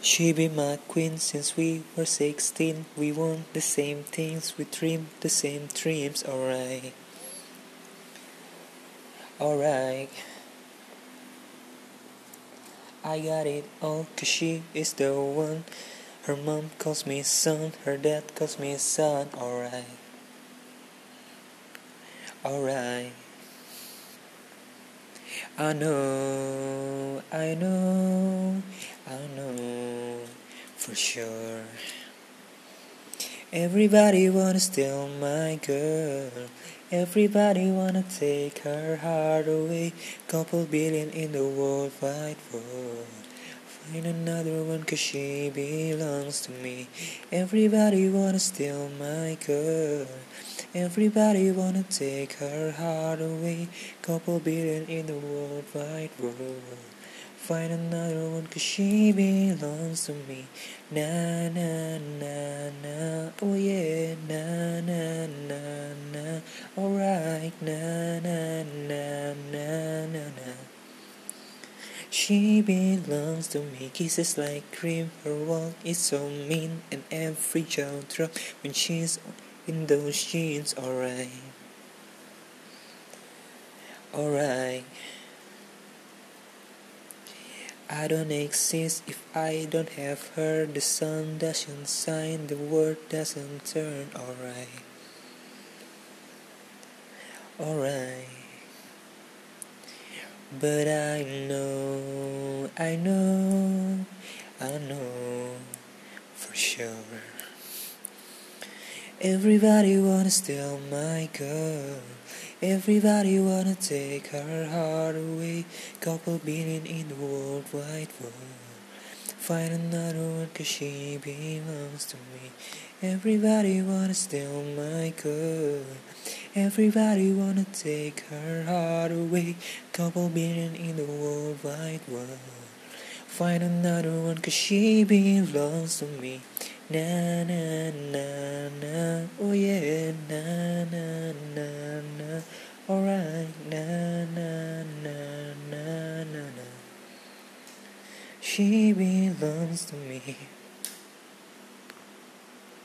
She be my queen since we were sixteen. We want the same things, we dream the same dreams. Alright, alright. I got it all, cause she is the one. Her mom calls me son, her dad calls me son. Alright, alright. I know, I know, I know for sure. Everybody wanna steal my girl. Everybody wanna take her heart away. Couple billion in the world fight for. Find another one cause she belongs to me. Everybody wanna steal my girl. Everybody wanna take her heart away. Couple billion in the world wide world. Find another one cause she belongs to me. Na na na na. Oh yeah. Na na na na. Alright. Na na na na na na. She belongs to me, kisses like cream. Her walk is so mean, and every jaw drop when she's in those jeans. Alright, alright. I don't exist if I don't have her. The sun doesn't shine, the world doesn't turn. Alright, alright. But I know, I know, I know for sure. Everybody wanna steal my girl. Everybody wanna take her heart away. Couple billion in the world wide world. Find another one cause she belongs to me. Everybody wanna steal my girl. Everybody wanna take her heart away. Couple billion in the world wide world. Find another one cause she belongs to me. Na na na na. Oh yeah. Na na na na. Alright. Na na na na na na. She belongs to me.